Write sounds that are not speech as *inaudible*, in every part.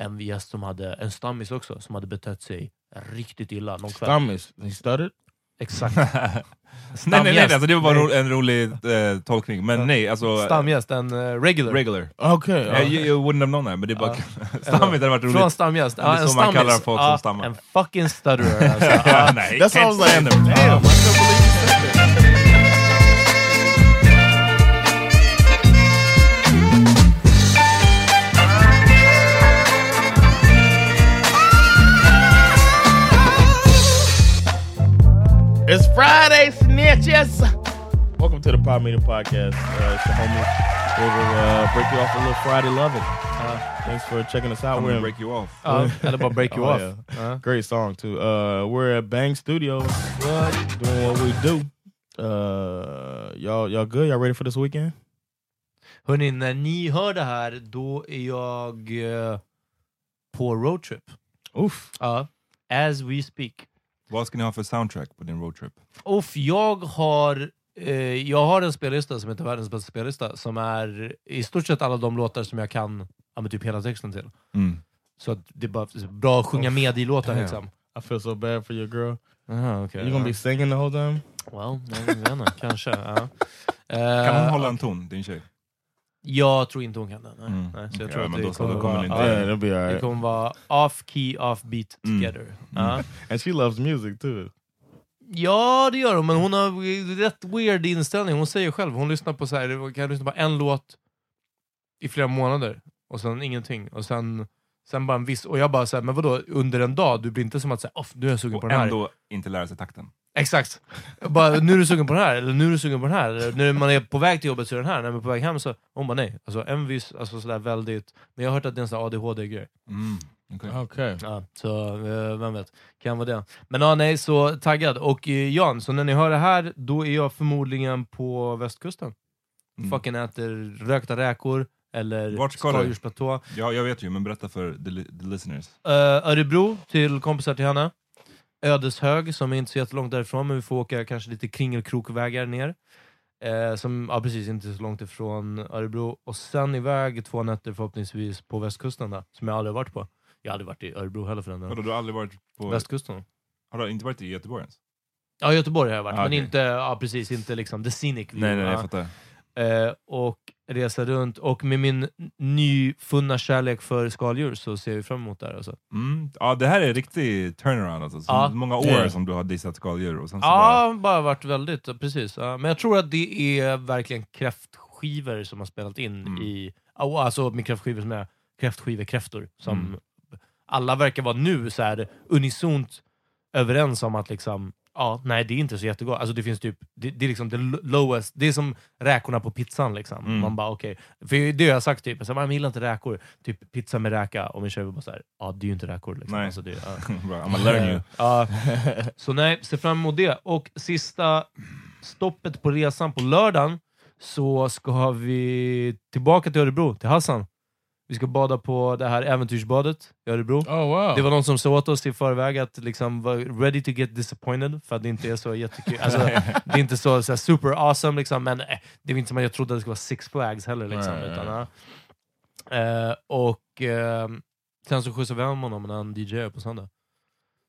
En gäst som hade, en stammis också, som hade betett sig riktigt illa någon kväll. Stammis, he stuttered? Exakt. *laughs* Nej, nej, nej, alltså det var bara ro- en rolig eh, tolkning. Men nej, alltså... Stamgäst, en eh, regular. Regular. Okay. Yeah, you, you wouldn't have known that, men det är bara... Ja. *laughs* Stammigt hade varit roligt. Från stamgäst. Det är en så man kallar stammis. folk Ja, som stammar. En fucking stutterer. Alltså. *laughs* Ja. nej, That's all I was like, damn, It's Friday, snitches! Welcome to the Pod Media Podcast. Uh, it's your homie. We're gonna uh, break you off a little Friday loving. Uh, thanks for checking us out. I'm We're gonna in- break you off. Eller bara break you *laughs* Oh, off. yeah. Ja. Great song too. Uh, we're at Bang Studios, what? doing what we do. Uh, y'all, y'all good? Y'all ready for this weekend? Hörni, när ni hör det här, då är jag eh, på roadtrip. Oof. Ja. As we speak. Vad ska ni ha för soundtrack på din roadtrip? Uff, jag har, eh, jag har en spellista som heter Världens bästa spellista, som är i stort sett alla de låtar som jag kan ja, men typ hela texten till. Mm. Så att det är bara bra att sjunga med i Damn. liksom. I feel so bad for your girl. Aha, okay, you gonna be singing the whole time? Well, jag vet inte, kanske. Ja. Kan hon Eh, hålla en ton, din tjej? Jag tror inte hon kan det. Nej. Mm. Nej, så jag tror ja, att det då kommer, då kommer vara, det inte- ja, Yeah, be det kommer vara off key, off beat Mm. together. Ja. *laughs* And she loves music too. Ja, det gör hon, men hon har rätt weird inställning. Hon säger själv, hon lyssnar på så här, kan lyssna på en låt i flera månader, och sen ingenting. Och sen, sen bara en viss... Och jag bara såhär, men vadå, under en dag? Du blir inte som att säga, off, nu är jag sugen Och på den här. ändå inte lära sig takten. Exakt. Bara, nu är du sugen på den här, eller nu är du sugen på den här. Eller, när man är på väg till jobbet så är den här, när man är på väg hem så... Hon bara nej. Alltså envis, alltså sådär väldigt... Men jag har hört att det är en sån ADHD-grej. Mm. okej. Okay. Ja, så eh, vem vet, kan vara det. Men ja, nej, så taggad. Och eh, Jan, så när ni hör det här, då är jag förmodligen på västkusten. Mm. Fucking äter rökta räkor, eller skaldjursplatå. Ja, jag vet ju, men berätta för the, the listeners. Uh, Örebro, till kompisar till henne. Ödeshög, som är inte så jättelångt därifrån, men vi får åka kanske lite kringelkrokvägar ner. Eh, som, ja precis, inte så långt ifrån Örebro. Och sen iväg två nätter förhoppningsvis på västkusten, då, som jag aldrig varit på. Jag har aldrig varit i Örebro heller för den delen. du har aldrig varit på... Västkusten. Har du inte varit i Göteborg ens? Ja, Göteborg har jag varit, Ah, men inte, ja, precis, inte liksom the scenic view. Nej, nej, ja. jag fattar. Eh, och resa runt, och med min nyfunna kärlek för skaldjur så ser jag fram emot det här. Alltså. Mm. Ja, det här är riktig turnaround alltså. Så Ja. många år som du har dissat skaldjur och sen så bara... Ja, bara varit väldigt, precis. Ja, men jag tror att det är verkligen kräftskivor som har spelat in Mm. i... Alltså med kräftskivor som är kräftskivekräftor. Som Mm. alla verkar vara nu så här unisont överens om att liksom, ja, nej det är inte så jättegott. Alltså det finns typ, det, det är liksom the lowest, det är som räkorna på pizzan liksom. Mm. Man bara okej, för det har jag sagt typ, man gillar inte räkor, typ pizza med räka, och min tjej bara såhär, ja det är ju inte räkor liksom. Nej. Alltså, det, ja. *laughs* Bra, I'm learn you. *laughs* Ja, så nej, se fram emot det. Och sista stoppet på resan på lördagen så ska vi tillbaka till Örebro, till Hassan. Vi ska bada på det här äventyrsbadet i Örebro. Oh wow. Det var någon som sa åt oss i förväg att liksom vara ready to get disappointed, för att det inte är så jättekul. Alltså, *laughs* det är inte så, så super awesome, liksom, men eh, det är inte som att jag trodde att det skulle vara Six Flags heller. Liksom, Nej, utan, nej. ja. eh, och eh, sen så skjutsar vi hem honom när han DJar på söndag.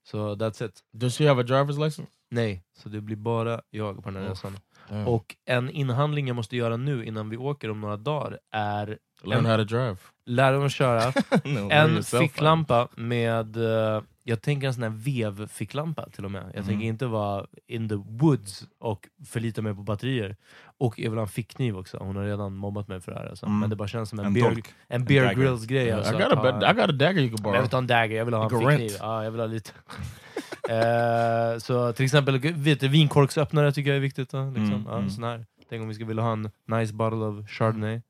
Så that's it. Does she have a driver's license? Nej, så det blir bara jag på den här Oh. resan. Damn. Och en inhandling jag måste göra nu innan vi åker om några dagar är Learn how to drive. lära mig att köra *laughs* no, en ficklampa med, eh, jag tänker en sån här vevficklampa till och med. Jag Mm. tänker inte vara in the woods och förlita mig på batterier. Och jag vill ha en fickkniv också, hon har redan mobbat mig för det här. Alltså. Mm. Men det bara känns som en, En dolk. en bear dagger. Grylls grej. Yeah, Alltså, I, got a, bed- I got a dagger you can borrow. jag vill ha en dagger, jag vill ha en fickkniv. Ja, jag vill ha lite. *laughs* eh, så till exempel vet du, vinkorksöppnare tycker jag är viktigt. Då, liksom. Mm, här. Tänk om vi skulle vilja ha en nice bottle of chardonnay.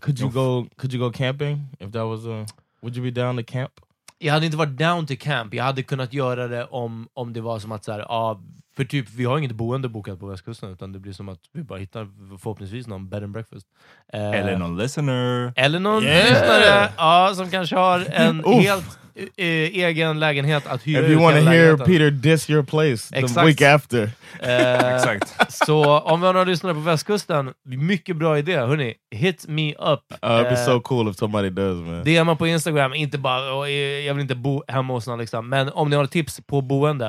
Could you go? Could you go camping if that was a? Would you be down to camp? Jag hade inte varit down to camp, jag hade kunnat göra det om, om det var som att så här, ja, för typ, vi har inget boende bokat på västkusten, utan det blir som att vi bara hittar förhoppningsvis någon bed and breakfast. Eh, Eller någon listener. eller någon Yeah. lyssnare ja, som kanske har en helt egen lägenhet att hyra If you want to hear. Peter diss your place the Exakt. week after, Eh, *laughs* Exakt. Så om vi har några lyssnare på västkusten, mycket bra idé. Hörni, hit me up. uh, it'd be Eh, so cool if somebody does, man. DMa på Instagram, inte bara "Åh, eh, jag vill inte bo hemma hos någon, liksom. men om ni har tips på boende,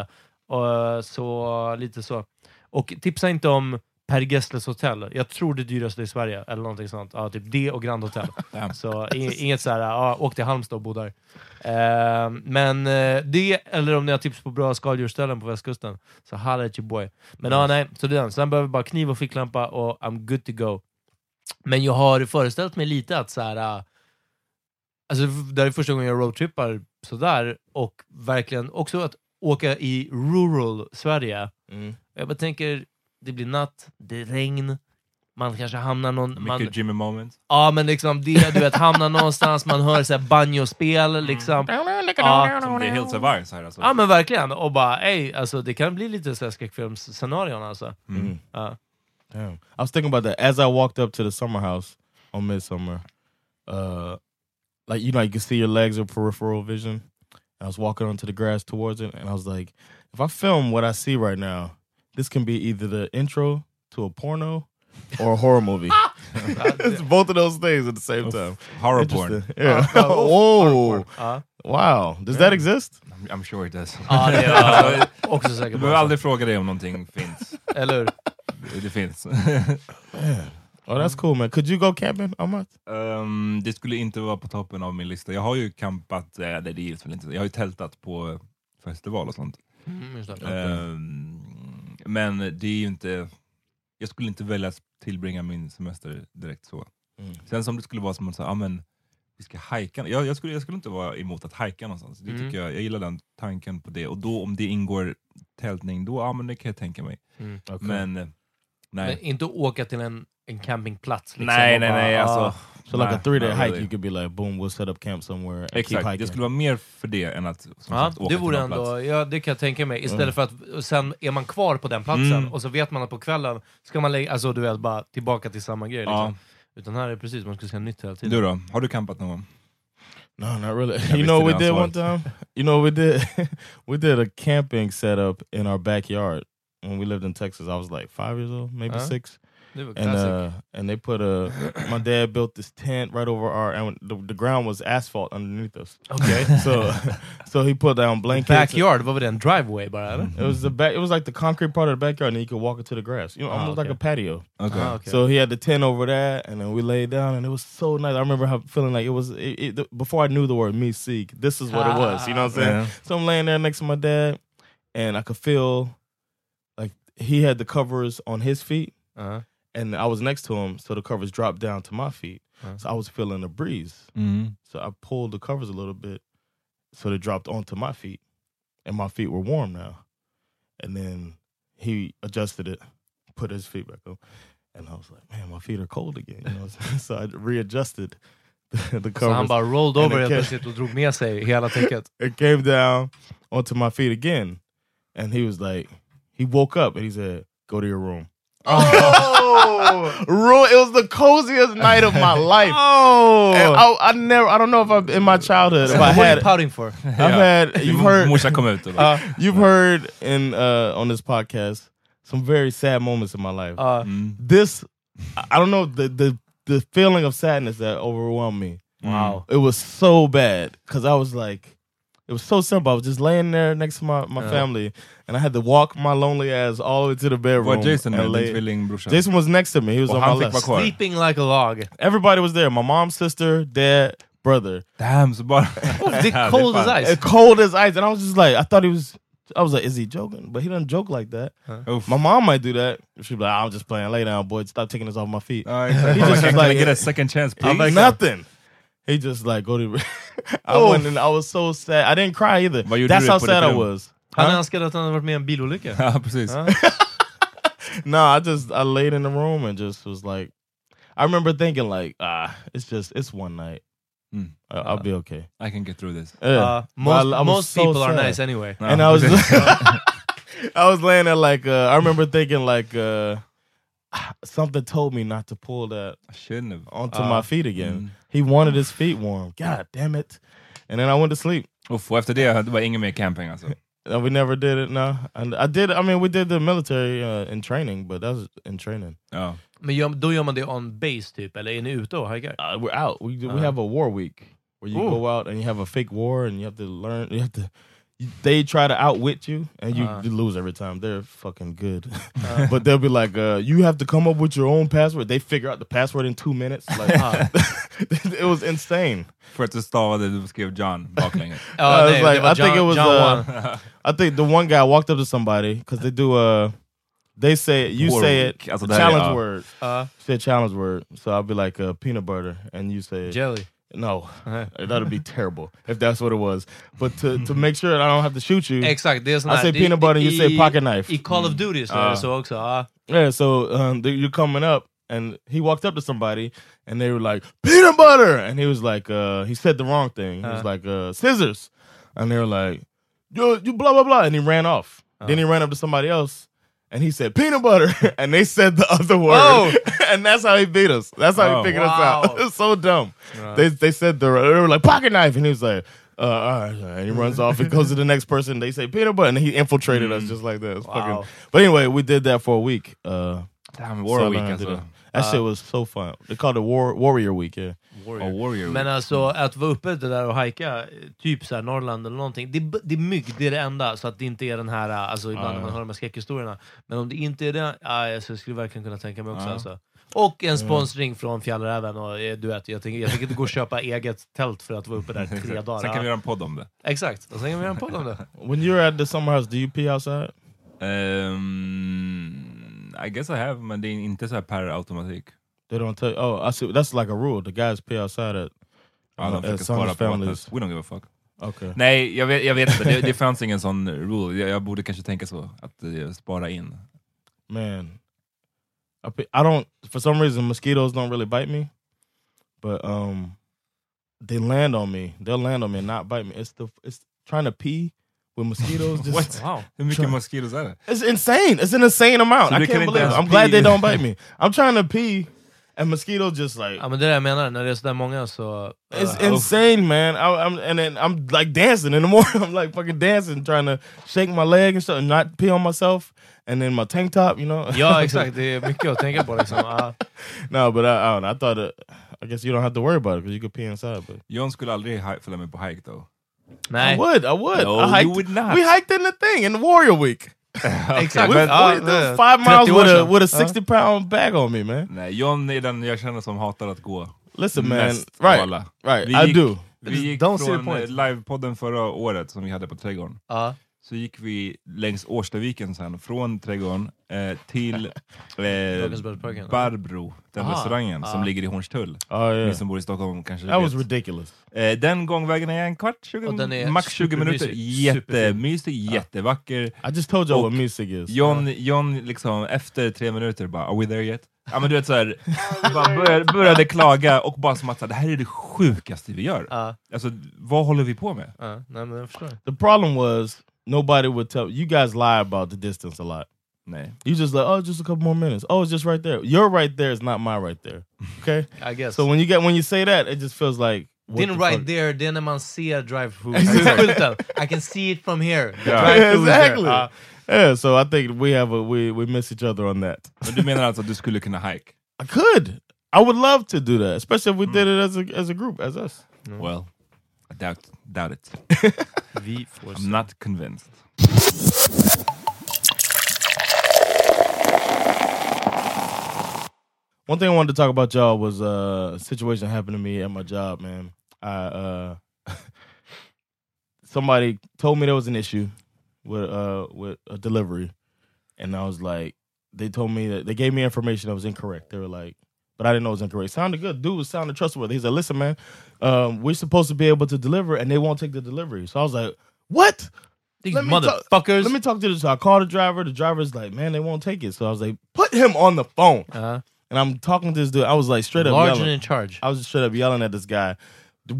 eh, så lite så. Och tipsa inte om Per Gessles hotell. Jag tror det dyraste i Sverige, eller någonting sånt. Ja, typ det och Grand Hotel. Så inget såhär, ja, åk till Halmstad och bo där. Eh, men eh, det, eller om ni har tips på bra skaldjursställen på västkusten, så holla at your boy. Men ja, nej, så det är den. Sen behöver vi bara kniv och ficklampa och I'm good to go. Men jag har föreställt mig lite att så här. äh, Alltså det här är första gången jag roadtrippar sådär, och verkligen också att åka i rural Sverige. Mm. Jag bara tänker, det blir natt, det är regn, man kanske hamnar någon... Man, Mycket Jimmy moment. ja men liksom det, du vet, hamnar någonstans, man hör så här banjospel liksom. Ja, Som det är helt Survive här alltså. ja men verkligen, och bara ey, alltså det kan bli lite så här skräckfilmsscenarion alltså. Mm. Ja. Damn. I was thinking about that as I walked up to the summer house on Midsummer. Uh, like you know, you can see your legs or peripheral vision. I was walking onto the grass towards it, and I was like, if I film what I see right now, this can be either the intro to a porno or a horror movie. *laughs* it's both of those things at the same time. Horror porn. Interesting. Yeah. *laughs* Ja, Whoa. Ja. Wow. Does that exist? I'm, I'm sure it does. Ja, det är *laughs* jag också säker Du behöver aldrig fråga dig om någonting finns. Eller hur? Det finns. Oh, that's cool, man. Could you go camping, Amat? Ehm, det skulle inte vara på toppen av min lista. Jag har ju campat, eh, det, gills väl inte. Jag har ju tältat på festival och sånt. Mm, just det. Ehm, men det är ju inte... Jag skulle inte välja att tillbringa min semester direkt så. Mm. Sen som det skulle vara som att säga, ah, men, vi ska hajka. Jag, jag, skulle, jag skulle inte vara emot att hajka någonstans. Det Mm. tycker jag, jag gillar den tanken på det. Och då om det ingår tältning, då ja, men det kan jag tänka mig. Mm. Men eh, nej. Men inte åka till en, en campingplats. Liksom, nej, nej, bara, nej. ah, Alltså, So like a three day hike, really. you could be like, boom, we'll set up camp somewhere and keep Exakt, hiking. det skulle vara mer för det än att som Ja, sagt, åka det till vore någon plats. ändå, ja, det kan jag tänka mig. Istället för att och sen är man kvar på den platsen Mm. och så vet man att på kvällen ska man lägga, alltså du vet, bara tillbaka till samma grej. Ja. Liksom. Utan här är det precis, man ska se nytt hela tiden. Du då? Har du campat någon gång? No, not really. *laughs* You know what we did one time? You know what we did? *laughs* we did a camping setup in our backyard when we lived in Texas. I was like five years old, maybe Huh? six. And uh, and they put a *coughs* my dad built this tent right over our and the, the ground was asphalt underneath us. Okay, *laughs* So so he put down blankets. Backyard, vad var det? En driveway bara eller? It was the back. It was like the concrete part of the backyard, and you could walk into the grass. You know, Ah, almost like okay. a patio. Okay. Ah, okay. So he had the tent over that, and then we laid down, and it was so nice. I remember how, feeling like it was it, it, the- before I knew the word me seek. This is what it was. You know what I'm saying? Yeah. So I'm laying there next to my dad, and I could feel like he had the covers on his feet, Ja. and I was next to him, so the covers dropped down to my feet. Uh. So I was feeling the breeze. Mm. So I pulled the covers a little bit, so they dropped onto my feet, and my feet were warm now. And then he adjusted it, put his feet back on, and I was like, "Man, my feet are cold again." You know, *laughs* so I readjusted *laughs* the, the Så han covers. bara rolled And over it helt kept- plötsligt och drog med sig hela täcket. *laughs* It came down onto my feet again, and he was like, he woke up and he said, "Go to your room." Oh, *laughs* room! It was the coziest night of my life. *laughs* Oh! And I, I never, I don't know if I'm in my childhood if I What are you had pouting for? *laughs* I've had you've heard Morsan kom ut och uh, you've heard in uh, on this podcast some very sad moments in my life. Ja. mm. this I I don't know the the the feeling of sadness that overwhelmed me. Wow. It was so bad because I was like, it was so simple. I was just laying there next to my, my Yeah. family, and I had to walk my lonely ass all the way to the bedroom. Var Jason med, lay- din? Jason was next to me. He was Och on my fick left. Sleeping like a log. Everybody was there. My mom, sister, dad, brother. Damn, så bara... Dick Ja, det är cold as ice. As cold as ice, and I was just like, I thought he was. I was like, is he joking? But he doesn't joke like that. Uff. My mom might do that. She'd be like, I'm just playing. Lay down, boy. Stop taking this off my feet. Ja, exakt. He just *laughs* can, was can I like- get a second chance I'm please? like nothing. He just like go to. *laughs* I went and I was so sad. I didn't cry either. Vad gjorde That's how sad I was. Han Huh? önskade att han hade varit med i en bilolycka. *laughs* Ja, precis. Ja. *laughs* No, I just I laid in the room and just was like, I remember thinking like, ah, it's just it's one night. Mm. I- I'll be okay. I can get through this. Yeah. Uh, most I- I most so people are nice anyway. Ja, and I was precis. I was laying there like uh, I remember thinking like uh, *sighs* something told me not to pull that I shouldn't have. onto Uh, my feet again. mm. He wanted his feet warm. God damn it! And then I went to sleep. Uff, och efter det, det var ingen mer camping alltså. *laughs* Uh, we never did it. No, and I did. I mean, we did the military uh, in training, but that was in training. Ja. Men gör, då gör man det on base typ, eller är ni ute och hajkar? Uh, we're out. We we Uh-huh. have a war week where you Ooh. go out and you have a fake war, and you have to learn. You have to. You- They try to outwit you, and you, Uh. you lose every time. They're fucking good, *laughs* but they'll be like, uh, "You have to come up with your own password." They figure out the password in two minutes. Like, *laughs* it was insane. För att du stavade, du skrev John baklänges. *laughs* Ja, Uh, nej, it's like, det var I think it was. Uh, I think the one guy walked up to somebody because they do uh They say you War say it. Alltså, the det här är- challenge ja. word. Ja. Say a challenge word. So I'll be like uh, peanut butter, and you say Jelly. No. Uh-huh. That'd be terrible if that's what it was. But to to make sure that I don't have to shoot you. Exakt, det är sån I här- say det- peanut butter, you i- say pocket knife. I Call of Duty så är det så också. Ja. Yeah, so um, you're coming up, and he walked up to somebody, and they were like peanut butter, and he was like, uh, he said the wrong thing. He was Uh. like uh, scissors, and they were like, you, you blah blah blah, and he ran off. Then he ran up to somebody else, and he said peanut butter, *laughs* and they said the other word, Oh. *laughs* and that's how he beat us. That's how Oh. he figured us out. *laughs* It's so dumb. They they said the they were like pocket knife, and he was like. Uh, all right, and he runs off. He goes to the next person. They say peanut butter, and he infiltrated us just like that. Wow. fucking. But anyway, we did that for a week. Uh, Damn, War Week learned to do alltså. that. That shit was so fun. They called it War Warrior Week. Yeah. Och Warrior Men alltså att vara uppe det där och hajka, typ så här Norrland eller någonting, det, är det är mygg, det är det enda. Så att det inte är den här, alltså ibland Ja, när man hör de här skräckhistorierna. Men om det inte är det, alltså, jag skulle verkligen kunna tänka mig också. Ja. Alltså. Och en sponsring från Fjällräven. Och, eh, du vet, jag, tänker, jag tänker inte gå och köpa *laughs* eget tält för att vara uppe där tre dagar. Sen kan vi göra en podd om det. Exakt, och sen kan vi göra en podd om det. *laughs* When you're at the summer house, do you pee outside? Um, I guess I have, men det är inte så här per automatik. They don't tell you. Oh, I see. That's like a rule. The guys pee outside at Ja, de Uh, försöker as spara Sanders på families. vattnet. We don't give a fuck. Okay. Nej, jag vet, jag vet inte. Det, det fanns *laughs* ingen sån rule. Jag, jag borde kanske tänka så. Att eh, spara in. Man, I, I don't. For some reason, mosquitoes don't really bite me, but um, they land on me. They'll land on me and not bite me. It's the it's trying to pee with mosquitoes. *laughs* Just, What? Wow. Hur mycket mosquitoes är det? It's insane. It's an insane amount. So I can't believe it. I'm glad they don't bite me. I'm trying to pee, and mosquitoes just like Ja men det är det jag menar, när det är sådär många så... It's uh, insane, man. I, I'm and then I'm like dancing in the *laughs* morning. I'm like fucking dancing, trying to shake my leg and stuff, and not pee on myself. And then my tank top, you know. Ja exakt, det är mycket att tänka på liksom. Ja. no, but I, I don't know. I thought, it, I guess you don't have to worry about it because you could pee inside. But John skulle aldrig hi- följa med på hike though. Nej. I would, I would. No, I hiked, you would not. We hiked in the thing in the Warrior Week. Exakt. We, we, det- five miles 30 år with a with a Ja. 60 pound bag on me, man. Nej, John är den jag känner som hatar att gå. Listen, man. Mest av Right, alla. right. Vi I gick- do. Vi gick Don't see the från point. eh, livepodden förra året som vi hade på Trädgården. Så gick vi längs Årstaviken sen, från Trädgården eh, till *laughs* eh. Barbro, den Aha. restaurangen som Ah. ligger i Hornstull. Ni yeah, som bor i Stockholm kanske that was vet. ridiculous. Eh, den gångvägen är en kvart, 20, Och den är max 20 minuter. Jättemysig, jättevacker. I just told you what music is. John, John liksom efter tre minuter bara, are we there yet? Ja men du vet såhär, bara började, började klaga och bara som att så här, det här är det sjukaste vi gör. Ja. Alltså vad håller vi på med? Ja. Nej men jag förstår. The problem was nobody would tell you guys lie about the distance a lot. Man. You just like, oh, just a couple more minutes. Oh, it's just right there. Your right there is not my right there. *laughs* Okay. I guess. so when you get when you say that, it just feels like then Din the right fuck? there, det är när man ser drive-through *laughs* Exakt. skylten. I can see it from here. The Ja. drive-through is there. exactly. Ja. Yeah. So I think we have a we we miss each other on that. Men du menar alltså att du skulle kunna hike? I could. I would love to do that, especially if we did it as a as a group, as us. Well, I doubt, doubt it. *laughs* Vi får. I'm not convinced. One thing I wanted to talk about, y'all, was uh, a situation happened to me at my job. Man, I uh, *laughs* somebody told me there was an issue with uh with a delivery, and I was like, they told me that they gave me information that was incorrect. They were like, but I didn't know it was incorrect. Sounded good. Dude was sounding trustworthy. He said, "Listen, man, um, we're supposed to be able to deliver, and they won't take the delivery." So I was like, "What?" These Let me talk- motherfuckers. Let me talk to the. So I called the driver. The driver's like, "Man, they won't take it." So I was like, "Put him on the phone." Ja. And I'm talking to this dude. I was like straight up Large yelling. and in charge. I was just straight up yelling at this guy.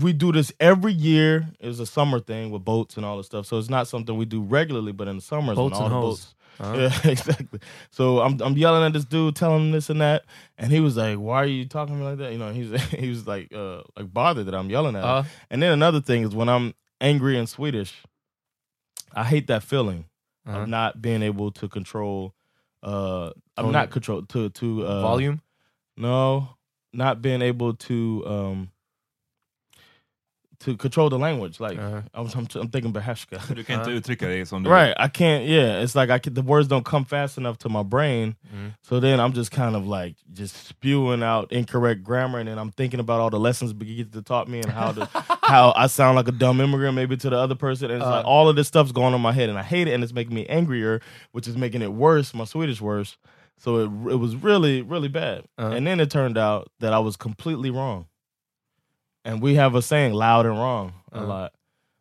We do this every year. It was a summer thing with boats and all this stuff. So it's not something we do regularly, but in the summers Boats when all and the hoes. boats. Yeah, *laughs* exactly. So I'm I'm yelling at this dude, telling him this and that, and he was like, "Why are you talking to me like that?" You know, he's *laughs* he was like uh like bothered that I'm yelling at him. Uh. And then another thing is when I'm angry in Swedish, I hate that feeling Uh-huh. of not being able to control. Uh, I'm Tone- not control to to uh, Volume. no, not being able to um to control the language. Like Uh-huh. I was, I'm, I'm thinking behashka. Du kan inte uttrycka dig som du Right, I can't. Yeah, it's like I can, the words don't come fast enough to my brain, Mm. so then I'm just kind of like just spewing out incorrect grammar, and then I'm thinking about all the lessons Birgitta taught me and how to *laughs* how I sound like a dumb immigrant maybe to the other person, and it's like Uh. all of this stuff's going on in my head, and I hate it, and it's making me angrier, which is making it worse, my Swedish worse. So it it was really really bad, Uh. and then it turned out that I was completely wrong, and we have a saying "loud and wrong" a Uh. lot.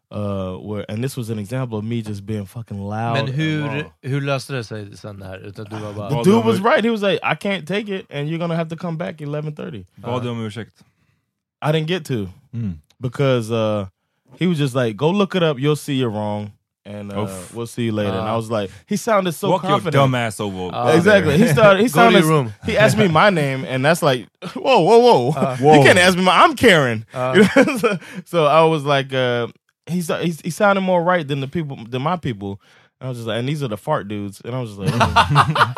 Uh, where and this was an example of me just being fucking loud. Men and hur, wrong. hur löste det sig sen där? Utan du var bara... The dude was right. He was like, "I can't take it, and you're gonna have to come back 11:30." Bad du om ursäkt? I didn't get to Mm. because uh, he was just like, "Go look it up. You'll see you're wrong, and uh, we'll see you later." and I Ah. was like, he sounded so Walk your confident. dumb ass over. Ah. Exactly. He started. He *laughs* sounded. your room. He asked me my name, and that's like, *laughs* whoa, whoa, whoa! Whoa. *laughs* You can't ask me my. I'm Karen. Uh. So, so I was like, uh, he's, he's he sounded more right than the people than my people. And I was just like, and these are the fart dudes, and I was just like,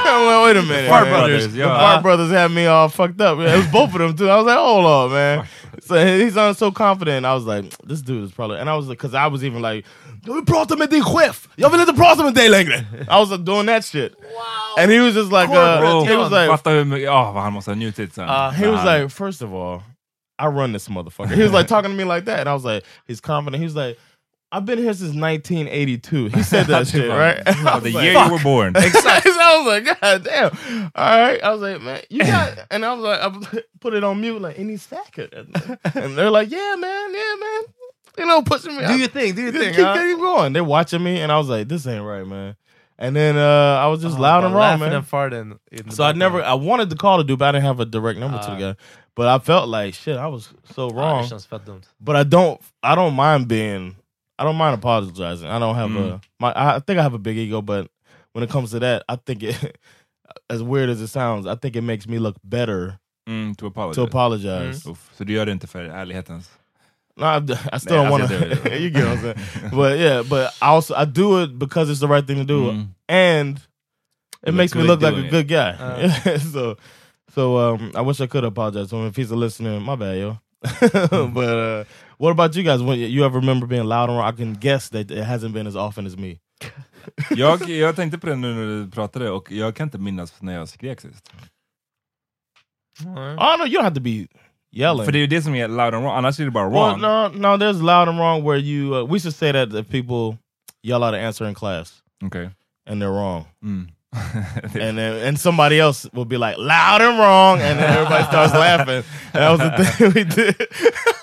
well, wait a minute, Fart man. brothers, The fart brothers had me all fucked up. It was both of them too. I was like, hold on, man. So he sounded so confident. I was like, this dude is probably, and I was like, because I was even like, jag vill prata med din chef. Jag vill inte prata med dig längre. I was like, doing that shit. Wow. And he was just like, uh, Bro, he was like, fatta hur mycket, ja vad han måste ha njutit sen. Ah. he was like, first of all, I run this motherfucker. He was like *laughs* talking to me like that, and I was like, he's confident. He was like, I've been here since 1982. He said that *laughs* shit, right? *laughs* I was the like, year you were born. *laughs* Exactly. I was like, God damn. All right. I was like, man, you got, and I was like, I put it on mute, like, any stacker. And they're like, yeah, man, yeah, man. You know, pushing me. Do your thing, do your thing. keep, huh? keep going. They're watching me, and I was like, this ain't right, man. And then uh, I was just Oh, loud and wrong, man. and farting So I never. I wanted to call the dude, but I didn't have a direct number to the Ah. guy. But I felt like shit. I was so wrong. det känns fett dumt. but I don't I don't mind being I don't mind apologizing. I don't have a my I think I have a big ego, but when it comes to that, I think it *laughs* as weird as it sounds, I think it makes me look better Mm, to apologize. to apologize. Uff, så du gör det inte för ärlighetens? No, I, I still Nah, don't want to. *laughs* you get what I'm saying. But yeah, but I also I do it because it's the right thing to do, Mm. and it You makes me look like a it. good guy. Uh. *laughs* so, so um, I wish I could apologize to him if he's a listener. My bad, yo. Mm. but uh, what about you guys? When you ever remember being loud and wrong? I can guess that it hasn't been as often as me. *laughs* Jag, jag tänkte på det nu när du pratade och jag kan inte minnas när jag skrek sist. Oh no, you don't have to be yelling. För det är ju det som är loud and wrong, annars är det bara well, wrong. no, no, there's loud and wrong where you. Uh, we should say that if people yell out an answer in class Okay. and they're wrong. Mm. *laughs* and then and somebody else will be like loud and wrong, and then everybody starts laughing. That was the thing we did. *laughs*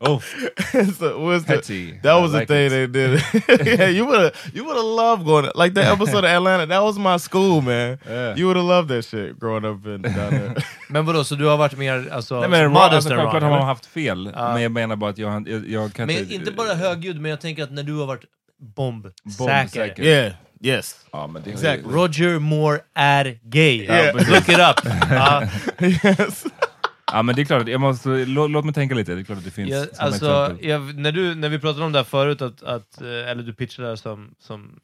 oh, *laughs* so was the, that I was like the thing it. they did. *laughs* *laughs* yeah, you would have you would have loved going like that episode of Atlanta. That was my school, man. Yeah. You would have loved that shit growing up in down there. Men vadå, så du har varit mer alltså, Nej, men modest alltså, än självklart har man haft fel, men jag menar bara att jag, jag, jag kan Men inte bara högljudd, men jag tänker att när du har varit bombsäker. Bombsäker. yeah. Yes. Ja, Exactly. Roger Moore är gay. Yeah. Look it up. Yes. Ja men det är klart, att jag måste, låt, låt mig tänka lite, det är klart att det finns sådana alltså, jag, när, du, när vi pratade om det här förut, att, att, eh, eller du pitchade det här som, som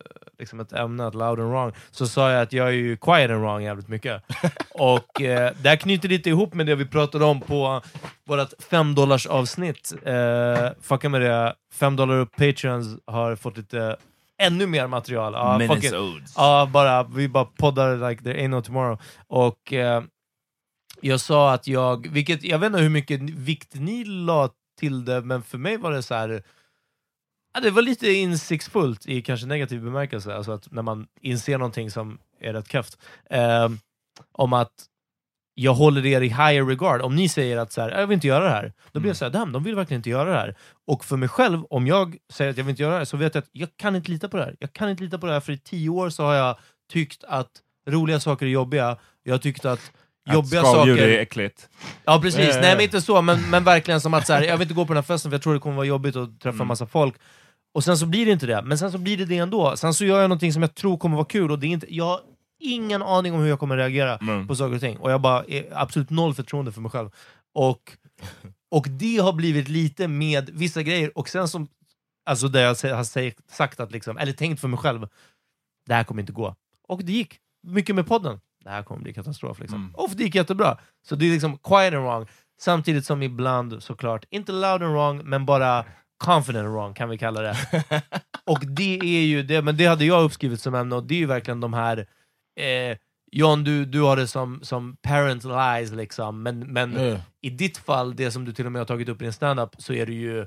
eh, liksom ett ämne, att loud and wrong, så sa jag att jag är ju quiet and wrong jävligt mycket. *laughs* och eh, det här knyter lite ihop med det vi pratade om på vårt 5 dollars avsnitt. Eh, fucka med det, 5 dollar upp Patreons har fått lite ännu mer material. Ja, it. Minisodes. Ja, bara, vi bara poddar like there ain't no tomorrow. Och eh, jag sa att jag, vilket jag vet inte hur mycket vikt ni la till det, men för mig var det så här. Ja, det var lite insiktsfullt i kanske negativ bemärkelse, alltså att när man inser någonting som är rätt keft. Eh, om att jag håller er i higher regard. Om ni säger att så här, jag vill inte göra det här, då blir jag såhär, damn, de vill verkligen inte göra det här. Och för mig själv, om jag säger att jag vill inte göra det här, så vet jag att jag kan inte lita på det här. Jag kan inte lita på det här, för i tio år så har jag tyckt att roliga saker är jobbiga. Jag har tyckt att jobbiga att saker... är äckligt. Ja precis, ja, nej men inte så, men, men verkligen som att så här, jag vill inte gå på den här festen för jag tror det kommer vara jobbigt att träffa Mm. massa folk. Och sen så blir det inte det, men sen så blir det det ändå. Sen så gör jag någonting som jag tror kommer vara kul och det är inte, jag har ingen aning om hur jag kommer reagera Mm. på saker och ting. Och jag bara är absolut noll förtroende för mig själv. Och, och det har blivit lite med vissa grejer, och sen som, alltså där jag har sagt att liksom, eller tänkt för mig själv, det här kommer inte gå. Och det gick. Mycket med podden. Det här kommer bli katastrof. Liksom. Mm. Och det gick jättebra. Så det är liksom quiet and wrong, samtidigt som ibland såklart, inte loud and wrong, men bara confident and wrong kan vi kalla det. *laughs* och det är ju det, men det hade jag uppskrivit som ämne, och det är ju verkligen de här eh, John, du, du har det som, som parent lies, liksom. men, men Yeah. i ditt fall, det som du till och med har tagit upp i din standup, så är det ju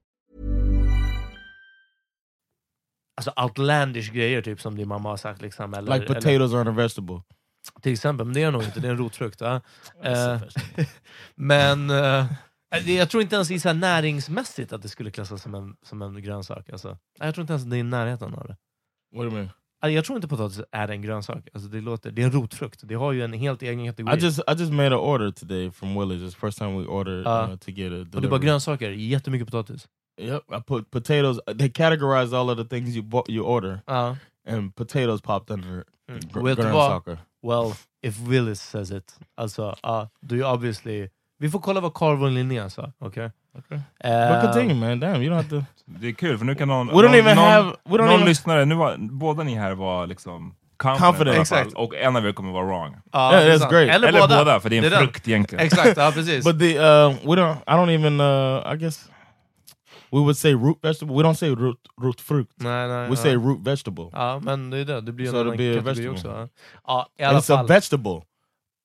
Alltså outlandish grejer typ som din mamma har sagt. Liksom, eller, Like potatoes aren't a vegetable. Eller, till exempel, men det är nog inte, det är en rotfrukt. *laughs* Ja. Eh, men eh, det- jag tror inte ens i så här näringsmässigt att det skulle klassas som en, som en grönsak. Alltså. Jag tror inte ens det är i närheten av det. What do you mean? Alltså, Jag tror inte potatis är en grönsak. Alltså, det, låter, det är en rotfrukt. Det har ju en helt egen kategori. I just I just made an order today from Willie's. It's the first time we ordered Uh, uh, to get a och det är bara delivery. grönsaker, jättemycket potatis. Yep, I put potatoes. They categorized all of the things you bought, you order, Ja. and potatoes popped under Mm. gr- grönsaker. Well, if Willis says it. Alltså, ja, do you obviously... Vi får kolla vad Carl von Linné sa, okej? Okay. Eh, But continue, man. Damn, you don't have to. Det är kul för nu kan någon, We don't någon, even någon, have- we don't någon even- lyssnare, nu var, båda ni här var liksom confident, Confident. Exakt. och en av er kommer vara wrong. Ja, Yeah, det that's great. Eller, Eller båda. båda, för det är en den. frukt egentligen. Exakt, ja precis. But the uh, we don't. I don't even. Uh, I guess we would say root vegetable. We don't say root root fruit. nej, nej, We ja. say root vegetable. Ja, men det är det. Det blir en So annan a kategori vegetable. också. Ja, ja i alla It's a fall. vegetable,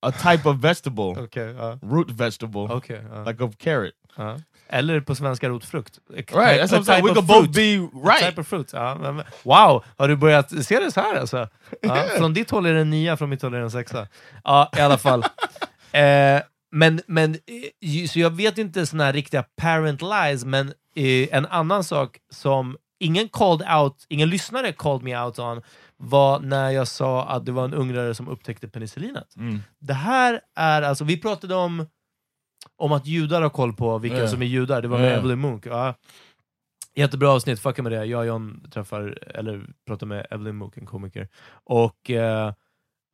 a type of vegetable, *laughs* Okej, ja. root vegetable, Okej, ja. like of carrot. ja. Eller på svenska rotfrukt. A Right, that's what I'm saying. We type could of both fruit. be A right. Type of fruit. Ja, men, wow, har du börjat se det så här alltså? Ja, *laughs* från ditt håll är det en nia, från mitt håll är det en sexa. Ja, i alla fall. *laughs* Eh, men, men, eh, så jag vet inte såna här riktiga parent lies, men eh, en annan sak som ingen called out, ingen lyssnare called me out on, var när jag sa att det var en ungrare som upptäckte penicillinet. Mm. Det här är alltså, vi pratade om, om att judar har koll på vilka Ja. som är judar, det var med Ja. Evelyn Munk. Ja. Jättebra avsnitt, fucka med det. Jag och John träffar, eller pratar med Evelyn Munk, en komiker. Och eh,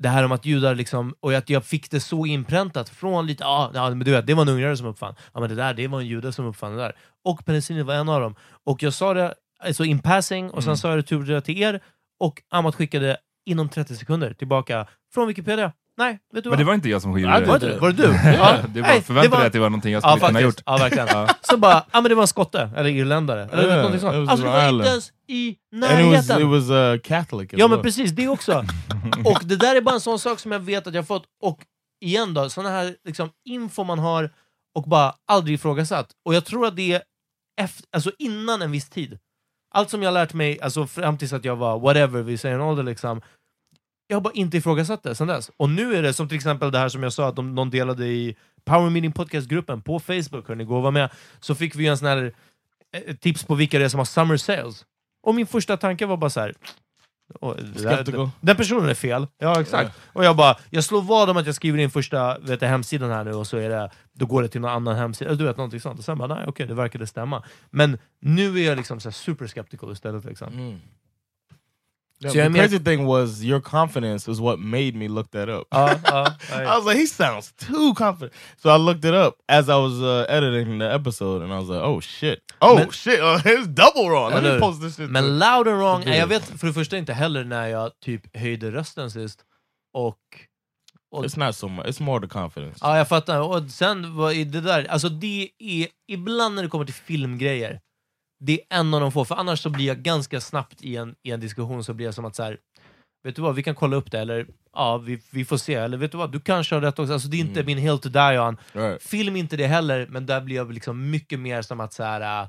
det här om att judar liksom, och att jag fick det så inpräntat från lite, ah, ja men du vet, det var en ungrare som uppfann, ja men det där, det var en jude som uppfann det där. Och penicillin var en av dem. Och jag sa det alltså in passing, och sen Mm. sa jag det till er, och Amat skickade inom 30 sekunder tillbaka från Wikipedia. Nej, vet du Men vad? det var inte jag som gjorde det. var, det, var det du? *laughs* Ja. Var, Nej, förväntade var- dig att det var någonting jag Ja, skulle kunna faktiskt. gjort. Ja, verkligen. Så bara, ja men det var en skotte, eller irländare, eller Ja, någonting sånt. Alltså det var inte ens i And it was närheten. it was uh, Catholic. Ja men well. precis, det också. *laughs* och det där är bara en sån sak som jag vet att jag fått, och igen då, såna här liksom, info man har och bara aldrig ifrågasatt. Och jag tror att det är efter, alltså innan en viss tid. Allt som jag lärt mig, alltså fram tills att jag var whatever, vi säger en ålder liksom, jag har bara inte ifrågasatt det sen dess. Och nu är det som till exempel det här som jag sa att de, någon delade i Power Meeting Podcast-gruppen på Facebook, hörni, gå och vara med. Så fick vi en sån här eh, tips på vilka det är som har summer sales. Och min första tanke var bara så här. "Åh, det där-. Den personen är fel. Ja, exakt. Och jag bara, jag slår vad om att jag skriver in första vet du, hemsidan här nu och så är det, då går det till någon annan hemsida. Du vet, någonting sånt. Och sen bara, nej okej, det verkade stämma. Men nu är jag liksom så här super skeptical istället. Liksom. Mm. So the är mer- crazy thing was your confidence was what made me look that up. *laughs* Ja, ja, I ja. was like, he sounds too confident. So I looked it up as I was uh, editing the episode, and I was like, oh shit, oh Men- shit, uh, *laughs* it's double wrong. Let me post this shit. Men loud and wrong, jag vet för det första inte heller när jag typ höjde rösten sist. Och, och It's not so much. It's more the confidence. Ja, jag fattar. Och sen var i det där, alltså det är, ibland när det kommer till filmgrejer, det är en av de få, för annars så blir jag ganska snabbt i en, i en diskussion så blir jag som att så här, vet du vad, vi kan kolla upp det, eller ja, vi, vi får se, eller vet du vad, du kanske har rätt också. Alltså det är inte Mm. min hill to die on. Right. Film inte det heller, men där blir jag liksom mycket mer som att så här. äh,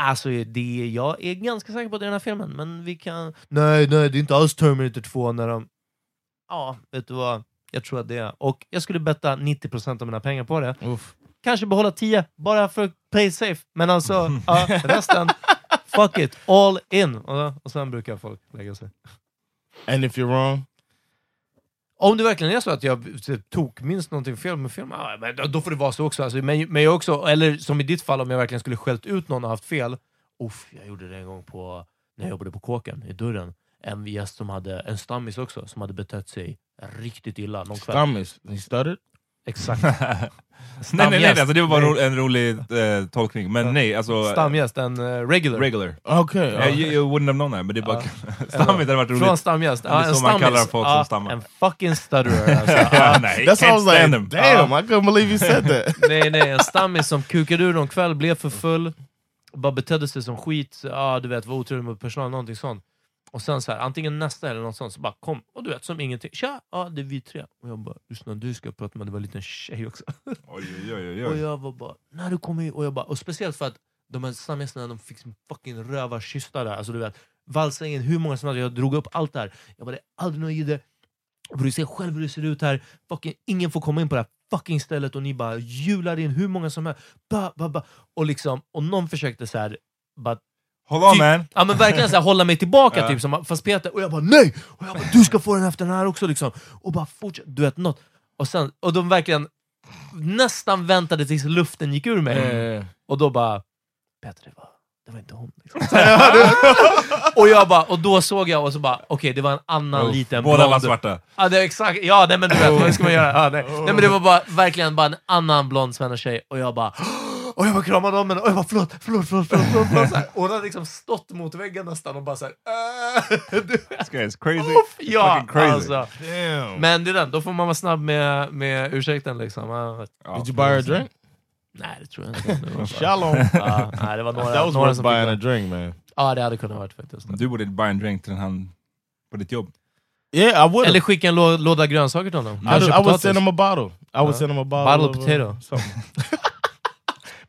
Alltså det, jag är ganska säker på att det är den här filmen, men vi kan... Nej, nej, det är inte alls Terminator 2 när de... Ja, vet du vad? Jag tror att det är. Och jag skulle betta 90% av mina pengar på det. Oof. Kanske behålla 10, bara för att play safe. Men alltså, *laughs* ja, resten, fuck it, all in. Och, och sen brukar folk lägga sig. And if you're wrong, Om det verkligen är så att jag tog minst någonting fel med film, ja, då- får det vara så också. Alltså, men, men jag också. Eller som i ditt fall, om jag verkligen skulle skällt ut någon och haft fel. Uff, jag gjorde det en gång på, när jag jobbade på kåken, i dörren. En gäst som hade, en stammis också, som hade betett sig riktigt illa någon kväll. Thomas, he stuttered. Exakt. *laughs* Nej, nej, nej, alltså det var bara Nej. en rolig eh, tolkning. Men nej, alltså... Stamgäst, en uh, regular. Regular. Okay. Eh, you, you wouldn't have known that, men det är bara... *laughs* Stammis hade varit roligt. Från stamgäst. Det är Ja, en så man kallar folk Ja, som stammar. En fucking stutterer *laughs* alltså. Ja, Ja. nej, can't was like, them. damn, I couldn't believe you said that. nej, nej, en stammis som kukade ur någon kväll, blev för full, bara betedde sig som skit, ja, du vet, var otrevlig mot personalen, någonting sånt. Och sen så här, antingen nästa eller något sånt, så bara kom, och du vet, som ingenting. Tja, ja, det är vi tre. Och jag bara, lyssna du ska prata med, det var en liten tjej också. *laughs* Oj, oj, oj, Och oj. jag var bara, när du kommer och jag bara, och speciellt för att de här stamgästerna, de fick sin fucking rövarkystar där, alltså du vet, valsa in hur många som helst, jag drog upp allt där. Jag bara, det är aldrig någon jidde. Och Du ser själv hur det ser ut här, fucking, ingen får komma in på det här fucking stället och ni bara hjular in hur många som helst. Ba, ba, ba. Och, liksom, och någon försökte så här, bara, Hold on typ- man! Ja men verkligen så här, hålla mig tillbaka, *laughs* Ja. typ, som, fast Peter, och jag bara nej! Och jag bara du ska få den efter den här också liksom. Och bara fortsätt, du vet något. Och, sen, och de verkligen nästan väntade tills luften gick ur mig. Eh, Och då bara, Peter det var, det var inte hon. Liksom. *laughs* och, jag bara, och då såg jag och så bara, okej det var en annan Uff, liten Båda blond. var svarta. Ja, det exakt, ja nej, men du vet, vad ska man göra? Ja, nej. *laughs* nej men det var bara, verkligen bara en annan blond svennetjej och jag bara och jag bara kramade om henne och jag bara förlåt, förlåt, förlåt, förlåt, förlåt, *laughs* förlåt så här. Och hon hade liksom stått mot väggen nästan och bara såhär *laughs* du vet. This guy is crazy. Ja, Fucking crazy. alltså. damn. Men det är den, då får man vara snabb med, med ursäkten liksom. Ja, Ja, Did you buy her a drink? nej det tror jag inte. Det var *laughs* bara- Shalom. Ja, nej, det var några, that was några worth buying a drink, man. Ja, det hade kunnat varit faktiskt. Du borde buy en drink till han på ditt jobb. Yeah, I would. Eller skicka en lå låda grönsaker till honom. I, Kanske I would send him a bottle. I would Uh, send him a bottle, bottle of uh, potato.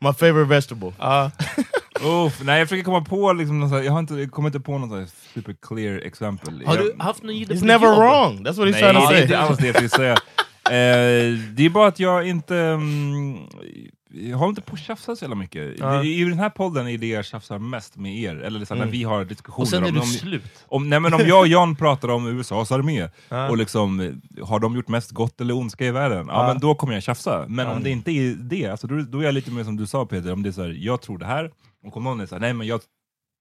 My favorite vegetable. Ja. *laughs* Uff, nej, jag försöker komma på, liksom, någon jag har inte, jag kommer inte på något super clear exempel. Har jag, du haft någon He's never jobb? wrong. That's what he's Nej, trying to det är say. inte alls det jag försöker säga. *laughs* Eh, det är bara att jag inte... mm, jag har inte på att tjafsa så jävla mycket. Ja. I, I den här podden är det jag tjafsar mest med er, eller liksom, när vi har diskussioner Och sen är om, du om, slut. om, nej, men om jag och Jan pratar om USAs armé, Ja. och liksom, har de gjort mest gott eller ondska i världen? Ja, Ja. men då kommer jag tjafsa. Men om det inte är det, alltså, då, då är jag lite mer som du sa Peter, om det är så här, jag tror det här, och om någon är såhär, nej men jag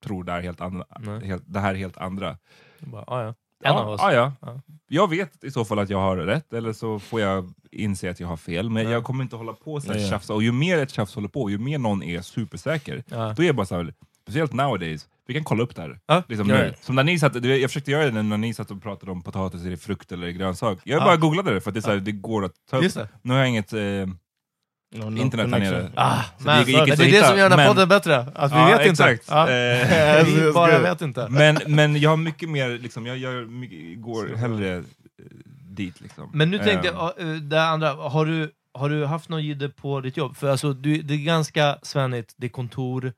tror det här, helt andra, helt, det här är helt andra. Bara, ah, ja. En ja, av oss. Ja, ja. Ja. Jag vet i så fall att jag har rätt, eller så får jag inse att jag har fel. Men Ja. jag kommer inte hålla på så här Ja, ja. tjafsa. Och ju mer ett tjafs håller på, ju mer någon är supersäker, då är jag bara så här, speciellt nowadays, vi kan kolla upp det här. Ja, Liksom nu. Som när ni satt, jag försökte göra det när ni satt och pratade om potatis, är det frukt eller grönsak? Jag Ja. bara googlade det för att det, så här, det går att ta upp. Nu har jag inget... Eh, No, no Internet här nere. Ah, men, det men det är det som gör den här podden bättre, att vi Ja, vet exakt. inte. Ja. Eh, *laughs* vi bara vet inte. men, men jag har mycket mer, liksom, jag mycket, går hellre eh, dit. Liksom. Men nu tänkte Eh, jag, uh, det andra, har du, har du haft någon jidde på ditt jobb? För alltså, du, det är ganska svennigt, det är kontor.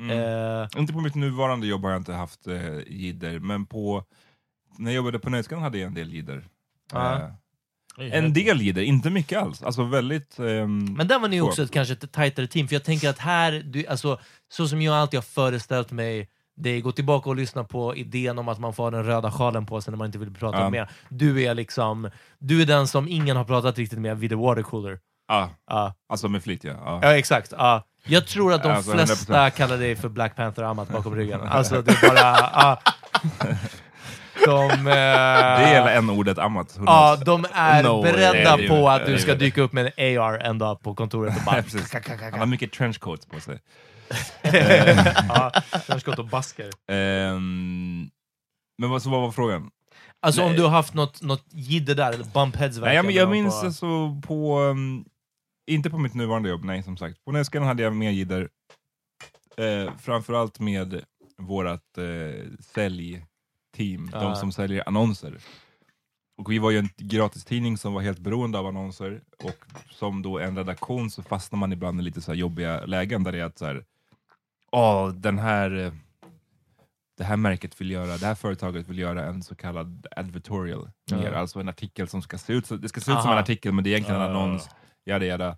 mm. Eh, Inte på mitt nuvarande jobb har jag inte haft eh, jidder, men på, när jag jobbade på Nöjesguiden hade jag en del jidder. Ja. Eh, en del jidder, inte mycket alls. Alltså väldigt... ehm, men där var ni så. också ett, kanske ett tajtare team, för jag tänker att här, du, alltså, så som jag alltid har föreställt mig det är gå tillbaka och lyssna på idén om att man får den röda sjalen på sig när man inte vill prata Ja. mer. Du är liksom, du är den som ingen har pratat riktigt med vid the watercooler. Ja, Ja, alltså med flit ja. ja. ja exakt. Ja. Jag tror att de Alltså, flesta 100%. kallar dig för Black Panther Amat bakom ryggen. *laughs* Alltså det är bara... *laughs* De, eh, Det är hela n-ordet amat. who Ja, de är No way. beredda är på att du ska dyka upp med en AR en dag på kontoret och bara... *laughs* Han har mycket trenchcoats på sig. *laughs* ja, ska och baskar. Ehm, men vad, så vad var frågan? Alltså om Nej. du har haft något, något jidder där, eller bumpheads Nej, jag, jag minns på- alltså på, um, inte på mitt nuvarande jobb, nej som sagt. På Nöjesguiden hade jag mer jidder. Eh, framförallt med vårat eh, säljteam, Ah. de som säljer annonser. Och vi var ju en gratistidning som var helt beroende av annonser, och som då en redaktion så fastnar man ibland i lite så här jobbiga lägen där det är att så här, åh, den här eh, det här märket vill göra, det här företaget vill göra en så kallad advertorial, Ja. alltså en artikel som ska se ut, så, det ska se ut som Aha. en artikel men det är egentligen en annons, jada jada.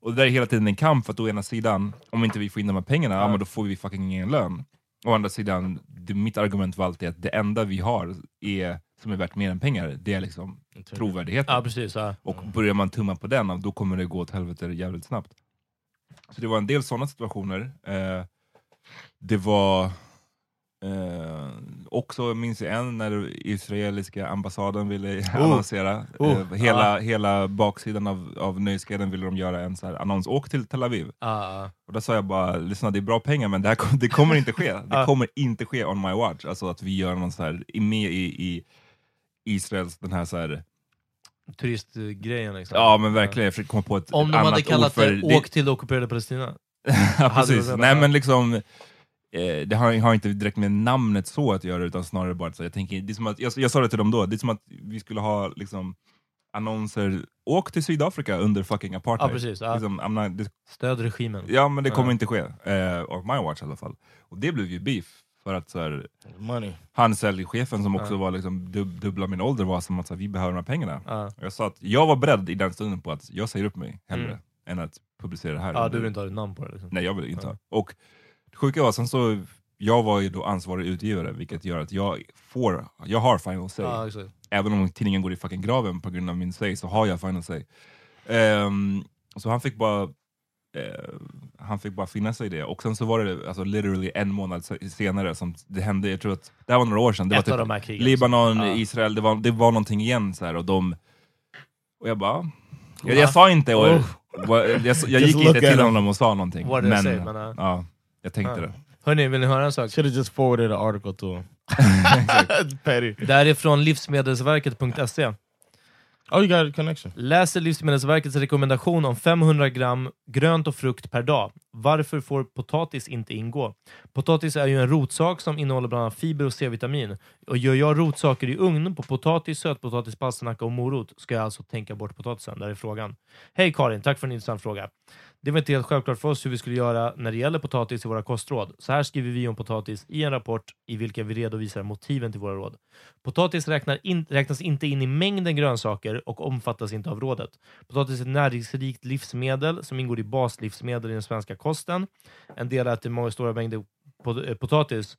Och det där är hela tiden en kamp för att å ena sidan, om inte vi får in de här pengarna, ja. men då får vi fucking ingen lön. Å andra sidan, det, mitt argument var alltid att det enda vi har är, som är värt mer än pengar, det är liksom trovärdigheten. Ja, precis. Ja. Och börjar man tumma på den, då kommer det gå åt helvete jävligt snabbt. Så det var en del sådana situationer. Eh, det var... Eh, också minns jag en när israeliska ambassaden ville Oh. annonsera. Oh. Eh, hela, hela baksidan av, av Nöjesguiden ville de göra en så här annons. Åk till Tel Aviv. Ah, Och då sa jag bara, lyssna det är bra pengar men det, här, kom- det kommer inte ske. *laughs* Det Ja. kommer inte ske on my watch. Alltså att vi gör någon så här, är med i, i Israels den här så här, turistgrejen liksom. ja men verkligen, jag försöker komma på ett Om de annat hade kallat ord för det åk till det ockuperade Palestina. *laughs* ja, precis. Nej men liksom, eh, det har, har inte direkt med namnet så att göra utan snarare bara att så jag tänker, det är som att, jag, jag sa det till dem då, det är som att vi skulle ha liksom annonser, åk till Sydafrika under fucking apartheid. Ja, precis, ja. Liksom, not, det, Stöd regimen. ja men det kommer Ja. inte ske, eh, on my watch i alla fall. Och det blev ju beef, för att så här, Money. han säljchefen som också Ja. var liksom dub, dubbla min ålder var som att så här, vi behöver de här pengarna. Jag sa att jag var beredd i den stunden på att jag säger upp mig hellre Mm. än att publicera det här. Ja, under- du vill inte ha ditt namn på det liksom. Nej jag vill inte Ja. ha. Och det sjuka var, sen så, jag var ju då ansvarig utgivare, vilket gör att jag får, jag har final say. Ja, exakt. Även om tidningen går i fucking graven på grund av min say, så har jag final say. Ehm, så han fick bara eh, han fick bara finna sig i det. Och sen så var det alltså, literally en månad se- senare som det hände, jag tror att det här var några år sedan. Det Ett var typ de. Libanon, Ja. Israel, det var, det var någonting igen så här, och de... Och jag bara... Jag, jag sa inte, och, Oh. jag, jag, jag gick inte till honom och sa någonting. Men, say, men, uh, ja, jag tänkte Ja. det. Hörni, vill ni höra en sak? Should have just forwarded an article to *laughs* him. Petty. Det här är från livsmedelsverket.se. Oh, you got a connection. Läser Livsmedelsverkets rekommendation om 500 gram grönt och frukt per dag. Varför får potatis inte ingå? Potatis är ju en rotsak som innehåller bland annat fiber och C-vitamin. Och gör jag rotsaker i ugn på potatis, sötpotatis, palsternacka och morot ska jag alltså tänka bort potatisen. Där är frågan. Hej Karin, tack för en intressant fråga. Det var inte helt självklart för oss hur vi skulle göra när det gäller potatis i våra kostråd. Så här skriver vi om potatis i en rapport i vilken vi redovisar motiven till våra råd. Potatis räknar in, räknas inte in i mängden grönsaker och omfattas inte av rådet. Potatis är ett näringsrikt livsmedel som ingår i baslivsmedel i den svenska kosten. En del äter många stora mängder pot- eh, potatis.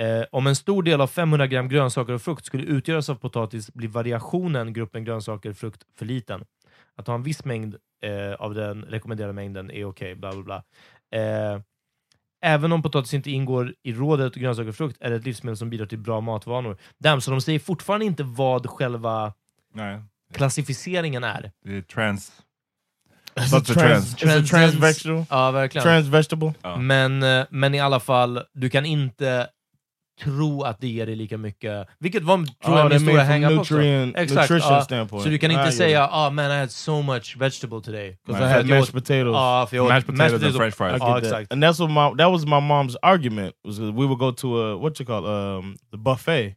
Eh, om en stor del av 500 gram grönsaker och frukt skulle utgöras av potatis blir variationen gruppen grönsaker och frukt för liten. Att ha en viss mängd eh, av den rekommenderade mängden är okej, bla bla bla. Eh, Även om potatis inte ingår i rådet grönsaker och frukt är det ett livsmedel som bidrar till bra matvanor. Damn, så de säger fortfarande inte vad själva Nej, klassificeringen är. det är trans. It's a Such a trans, trans. a trans vegetable. Ja, verkligen. Trans vegetable. Ja. Men, eh, men i alla fall, du kan inte tro att det ger dig lika mycket. Vilket var tror Oh, jag min stora hang-up också. ja. standpoint. Så du kan inte get säga ah man I had so much vegetable today. Nej, I för had mashed potatoes. För jag åt Mashed potatoes and french fries. Ja, get that. exakt. And that's what my that was my mom's argument was we would go to a what you call um the buffet,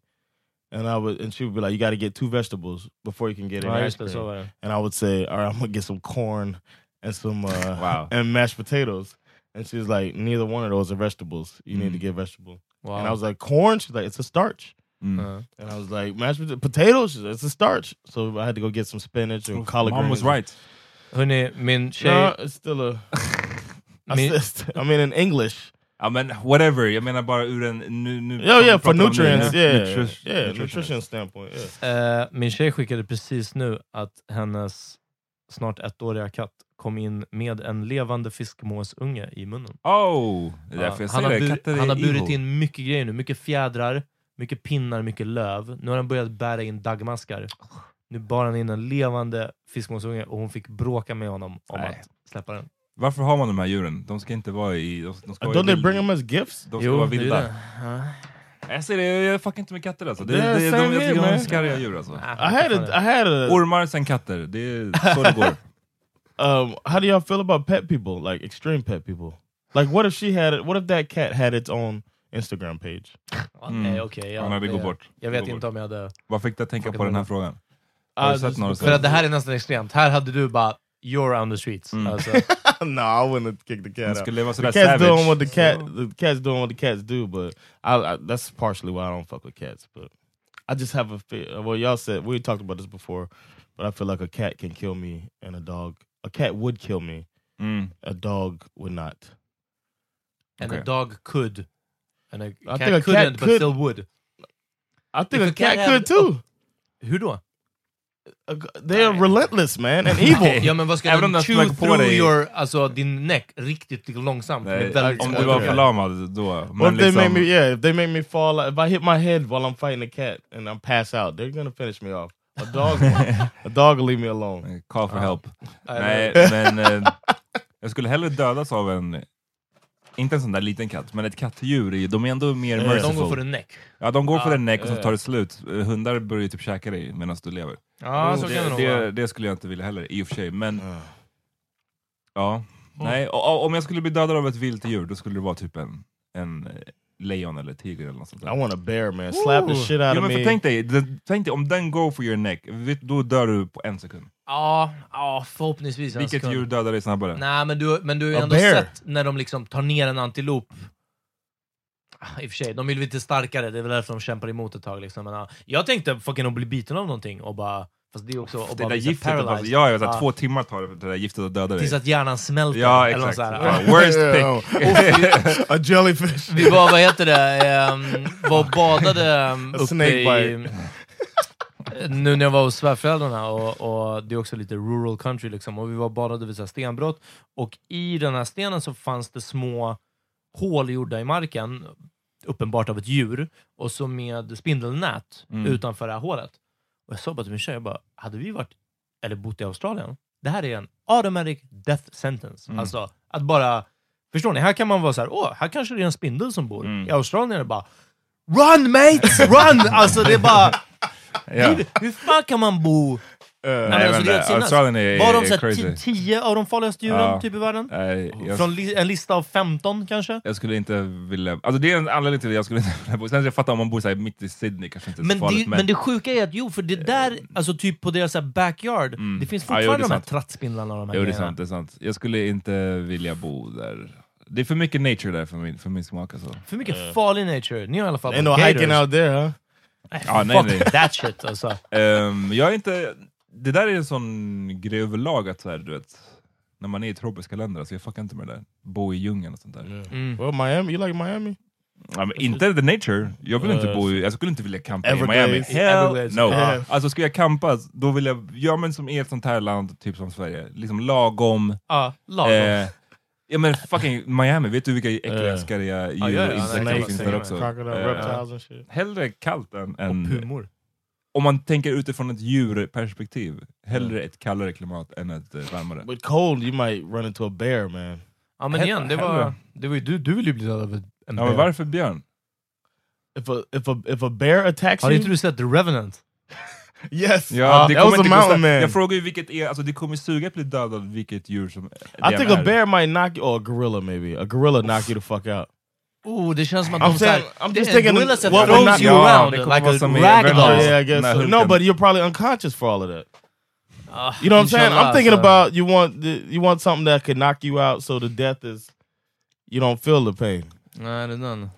and I would and she would be like, you got to get two vegetables before you can get an ice cream. var det. And I would say, all right, I'm gonna get some corn and some uh, Wow. *laughs* and mashed potatoes. And she was like, neither one of those are vegetables. You need Mm. to get vegetable. Wow. And I was like, corn. She's like, it's a starch. Mm. Ja. And I was like, mashed pota- potatoes. She's like, it's a starch. So I had to go get some spinach and collard Mom greens. was right. Hörni, min tjej... No, it's still a. *laughs* *laughs* I Min- I mean, in English. Ja men whatever, jag menar bara ur en... Nu, nu Yeah, yeah, for pratar nutrients, nu. yeah, Nutri- yeah, nutrition. nutrition standpoint, yeah. Eh, min tjej skickade precis nu att hennes snart ettåriga katt kom in med en levande fiskmåsunge i munnen. Oh! Det är Ja, därför jag han, har det, bur, katter är han har burit evil. in mycket grejer nu, mycket fjädrar, mycket pinnar, mycket löv. Nu har han börjat bära in daggmaskar. Nu bar han in en levande fiskmåsunge och hon fick bråka med honom om Nej. att släppa den. Varför har man de här djuren? De ska inte vara i... De, de ska vara Don't they bring them as gifts? De ska vara det är vilda. det. Ja. Jag säger det, jag fuckar inte med katter alltså. Det, det, de, jag tycker de är skarriga djur alltså. I had a, I had a. Ormar sen katter, det är så det går. *laughs* Um, how do y'all feel about pet people, like extreme pet people? Like, what if she had it? What if that cat had its own Instagram page? *laughs* Ja, Mm. Nej, okej. ja, Ja, men det går det- bort. Jag Det vet går inte om jag hade... Vad fick dig att tänka Fucking på den här frågan? Har du I sett just- några För att det här är nästan extremt. Här hade du bara you're on the streets. Mm. Alltså, *laughs* *laughs* no, I wouldn't have kicked the Den cat out. skulle leva The sådär cat's doing what savage. the cat, the cat's doing what the cats do, but I, I that's partially why I don't fuck with cats. But I just have a fear. Well, y'all said we talked about this before, but I feel like a cat can kill me and a dog. A cat would kill me. Mm. A dog would not. and a dog could. And a I cat think a cat couldn't but could- still would. I think If a a cat cat had- could too. Hur då? They are relentless man and *laughs* evil. *laughs* Ja men vad ska Även om den den chew smäller på through dig- your, alltså din neck riktigt långsamt? Nej, med väldigt om små du var förlamad då. What Men if they make me? Yeah, if they make me fall, if I hit my head while I'm fighting a cat and I'm pass out, they're gonna finish me off. A dog, a dog leave me alone. call for help. Nej, Nej, men eh, jag skulle hellre dödas av en, inte en sån där liten katt, men ett kattdjur, är- de är ändå mer De merciful. går för en neck. Ja, de går för en näck och så ja. tar det slut. Eh, Hundar börjar ju typ käka dig medan du lever. Ja, så det, kan det nog det, vara. det skulle jag inte vilja heller, i och för sig. Men Uh, ja, nej. Och, och, om jag skulle bli dödad av ett vilt djur, då skulle det vara typ en, en eh, lejon eller tiger eller något sånt där. I want a bear, man. Slap the Ooh. shit out Jo, of men för me. tänk, dig, tänk dig, om den går for your neck, då dör du på en sekund. Ja, ja, förhoppningsvis en Vilket sekund. djur dödar dig snabbare? Nej, men du, men du har ju ändå bear. sett när de liksom tar ner en antilop. Ah, I och för sig, de vill lite starkare, det är väl därför de kämpar emot ett tag. Liksom. Men, ja, jag tänkte fucking att bli biten av någonting och bara... Fast det är också... Det där giftet, paralyzed. alltså, ja, jag vet, att Ja. två timmar tar det, det där giftet att döda dig. Tills att hjärnan smälter. Ja, exakt. så här. Ja, worst *laughs* pick. a jellyfish. Vi var, vad heter det, um, var och badade um, uppe snake i... *laughs* Nu när jag var hos svärföräldrarna, och, och det är också lite rural country, liksom, och vi var badade vid så här stenbrott, och i den här stenen så fanns det små hål gjorda i marken, uppenbart av ett djur, och så med spindelnät Mm. utanför det här hålet. Och jag sa bara till min tjej, jag bara, hade vi varit, eller bott i Australien, det här är en automatic death sentence. Mm. Alltså, att bara Förstår ni? Här kan man vara så här, åh, här kanske det är en spindel som bor. Mm. I Australien är det bara Run mates, run! Alltså det är bara... Ja. Hur, hur fan kan man bo... Uh, Nej, Nej, men alltså, det. Australien är, Var de är så här, crazy. ti- tio av de farligaste djuren Ja. typ i världen? Nej, jag, Från li en lista av 15 kanske? jag skulle inte vilja... Alltså det är en anledning till det jag skulle inte vilja bo. Sen jag fattar om man bor så här mitt i Sydney kanske inte är så Men farligt. det, men det sjuka är att jo, för det där, alltså typ på deras så backyard, det finns Mm. Ja, jo, fortfarande de här trattspindlarna och de här Jo, det är sant, det är sant. Jag skulle inte vilja bo där. Det är för mycket nature där för min, för min smak alltså. För mycket farlig nature. Ni har i alla fall ain't no hiking out there, huh? Ja, nej, Fuck nej. that shit alltså. Ehm, jag är inte... Det där är en sån grej överlag att så här, du vet, när man är i tropiska länder, alltså jag fuckar inte med det där. Bo i djungeln och sånt där. Mm. Well, Miami, you like Miami? Ja, men inte the nature. Jag vill inte Uh, bo i, jag skulle inte vilja campa i. Miami. Hell no. Yeah. Alltså ska jag campa, då vill jag, ja men som i ett sånt här land, typ som Sverige, liksom lagom. Ja, lagom. Eh, ja men fucking Miami, vet du vilka äckliga Eh. skarriga djur och insekter som finns där också? Eh, hellre kallt än, och än pumor. Om man tänker utifrån ett djurperspektiv, hellre ett kallare klimat än ett eh, varmare. With cold, you might run into a bear, man. Ja men igen, det var, det var ju, du, du vill ju bli dödad av en Ja, bear. men varför björn? If a if a if a bear attacks Har you, inte du sett The Revenant? *laughs* yes, Ja, uh, det that kommer was a inte gå mountain snabbt. man. Jag frågar ju vilket är, alltså det kommer suga att bli dödad av vilket djur som I det think än a är. bear might knock you, or a gorilla maybe. A gorilla knock you the fuck out. Oh, det känns som att I'm de saying- I'm just thinking så what throws not- you around like a ragdoll. Yeah, I guess so. No, but you're probably unconscious for all of that. Ah, You know what I'm saying? I'm thinking about you want the, you want something that could knock you out, so the death is you don't feel the pain. Nej, det är.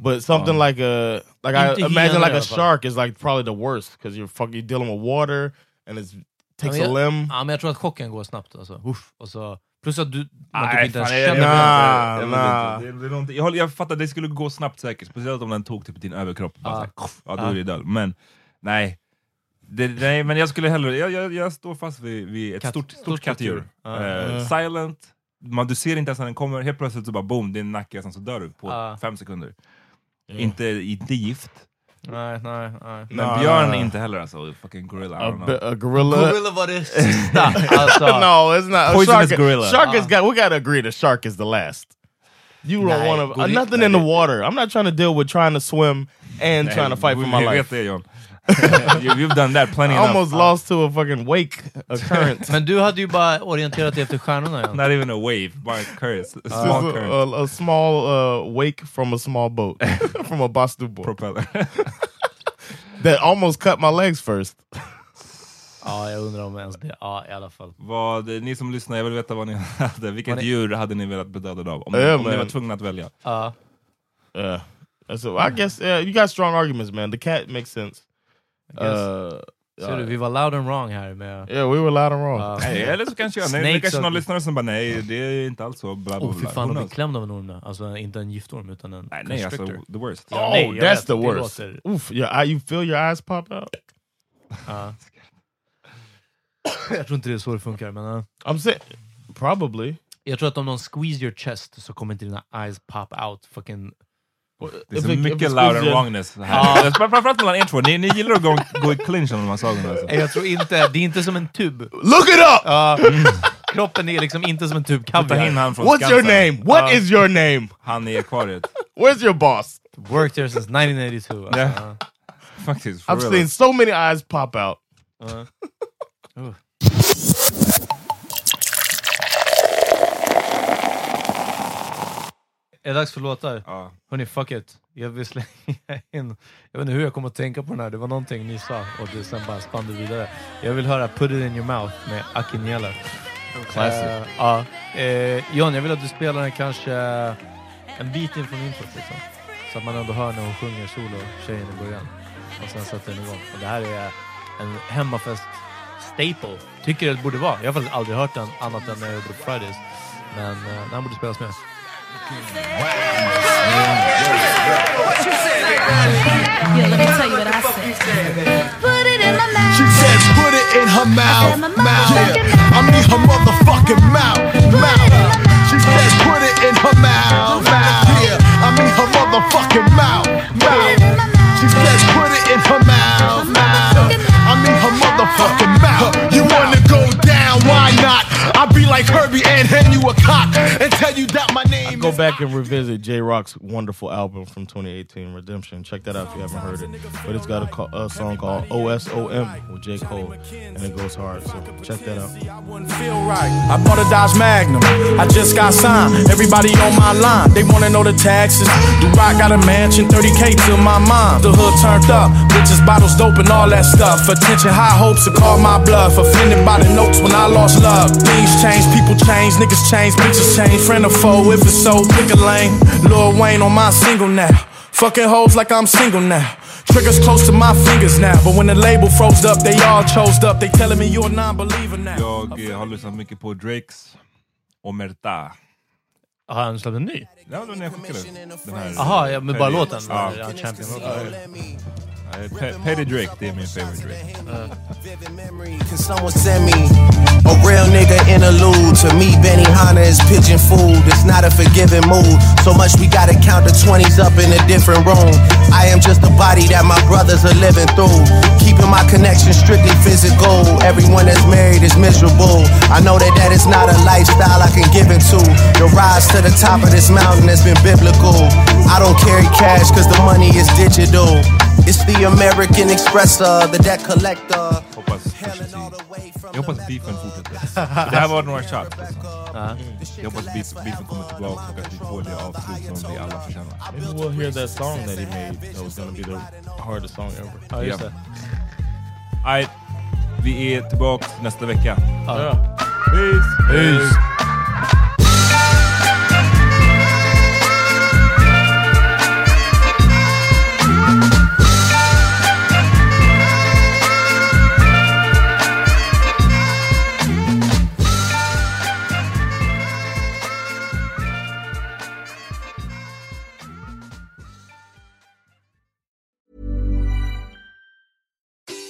But something like a like I imagine like a shark is like probably the worst because you're fucking dealing with water and it takes Ja, a limb. Ja, men jag tror att chocken går snabbt. Alltså. Uff, och så, plus att du man typ inte ens jag- känner... jag inte. Jag. Det- det är fattar, det skulle gå snabbt säkert, speciellt om den tog typ din överkropp. Bara Ja. då Ja. är det död. Men nej. Det, nej, men jag skulle hellre, jag, jag, jag står fast vid, vid ett Katt- stort, stort stort kattdjur. Eh, Ja. silent, man, du ser inte ens när den kommer, helt plötsligt så bara boom, din nacke, sen så dör du på Ja. fem sekunder. Inte, inte gift. Nej, nej, nej. Men Nah, björn nah, nah. inte heller alltså, fucking gorilla, I A, don't know. be- a gorilla. Gorilla var det sista. *laughs* Alltså. no, it's not. A Poisonous shark, gorilla. Shark is Uh. got. We gotta agree. The shark is the last. You don't Nej, want to. Gorilla- nothing in the water. I'm not trying to deal with trying to swim and Nej, trying to fight for vi- my vi vet life. Det *laughs* John. You- You've done that plenty I enough. almost lost to a fucking wake, a current. *laughs* Men du hade ju bara orienterat dig efter stjärnorna. Ja. Not even a wave, bara a current. A Just small current. a, a, a small uh, wake from a small boat, *laughs* from a Bastu boat Propeller. that almost cut my legs first. ja, jag undrar om ens det. Ja, i alla fall. Vad, ni som lyssnar, jag vill veta vad ni hade. Vilket Vad ni- djur hade ni velat bli dödade av? Om, Ja, om ni men- var tvungna att välja. Ja. Yeah. So I guess yeah, you got strong arguments, man. The cat makes sense. Uh, Ser du, uh, vi var loud and wrong här med... yeah, we were loud and wrong. Ja. Nej, eller så kanske jag, nej, det kanske någon lyssnare som bara nej, det är inte alls så. Bla, bla, Oh fy fan, Who att bli knows? klämd av en orm. Alltså inte en giftorm utan en Nej, nej alltså, the worst. Ja, oh, nej, that's vet, the worst. Oof, your you feel your eyes pop out. Ja. *coughs* jag tror inte det är så det funkar, men... Uh. I'm saying, probably. Jag tror att om någon squeeze your chest så kommer inte dina eyes pop out fucking... Det är så mycket it's loud and wrongness här. Framförallt mellan er två. Ni, ni gillar att gå, gå i clinch om de här sakerna. Alltså. Jag tror inte, det är inte som en tub. Look it up! Ja, kroppen är liksom inte som en tub kaviar. What's your Skansen. name? What Uh, is your name? Han i akvariet. Where's your boss? Worked here since 1982. Alltså. Ja. Faktiskt. for I've real. seen so many eyes pop out. *laughs* Uh. Är det dags för låtar? Ja. Hörni, fuck it. Jag vill slänga in... Jag vet inte hur jag kommer att tänka på den här. Det var någonting ni sa och det sen bara spann det vidare. Jag vill höra Put it in your mouth med Akinjela. Classic. Eh, ja. Eh, John, jag vill att du spelar den kanske en bit in från introt. Liksom. Så att man ändå hör när hon sjunger solo, tjejen i början. Och sen sätter den igång. Och det här är en hemmafest staple. Tycker det borde vara. Jag har faktiskt aldrig hört den annat än när jag på Fridays. Men uh, den borde spelas med. Yeah, let me tell you what I said. Put it in my mouth. She says put it in her mouth, said my mouth. mouth. Yeah, I mean her motherfucking mouth, mouth. She says put it in her mouth, mouth. Yeah, I mean her motherfucking mouth, mouth. She says put it in her mouth, mouth. I mean her motherfucking mouth. You wanna go down? Why not? I'll be like Herbie and hand you a cock and tell you that my name Go is. back and revisit J Rock's wonderful album from 2018, Redemption. Check that out if you haven't heard it. But it's got a, co- a song called OSOM with J. Cole, and it goes hard. So check that out. I bought a Dodge Magnum. I just got signed. Everybody on my line. They wanna know the taxes. Do I got a mansion? 30k to my mom. The hood turned up. Bitches, bottles, dope, and all that stuff. Attention, high hopes to call my bluff. Offended by the notes when I lost love. Things change, people change, niggas change, bitches change. Friend or foe, if it's so, pick a lane. Lil Wayne on my single now. Fucking hoes like I'm single now. Triggers close to my fingers now. But when the label froze up, they all chose up. They telling me you're a non-believer now. Jag eh, har lyssnat mycket på Drakes Omerta. Har han släppt en ny? Ja, det var när jag skickade den här. Jaha, ja, men bara låten? Ja. Ja, Champion. Petty Drake, det är min favorite Drake. Uh. Can someone send me a real nigga interlude? To me, Benny Hanna is pigeon food. It's not a forgiving mood. So much we gotta count the 20s up in a different room. I am just a body that my brothers are living through. Keeping my connection strictly physical. Everyone that's married is miserable. I know that that is not a lifestyle I can give into. The rise to the top of this mountain has been biblical. I don't carry cash cause the money is digital. It's the American Expresser, the debt collector. Hoppas pushes i. Jag hoppas beefen fortsätter. För det här var några shots. Liksom. Jag hoppas beef, beefen kommer tillbaka och att vi får det avslut som vi alla förtjänar. Maybe we'll hear that song that he made that was gonna be the hardest song ever. Ja, just det. Vi är tillbaka nästa vecka. Yeah. Peace! Peace!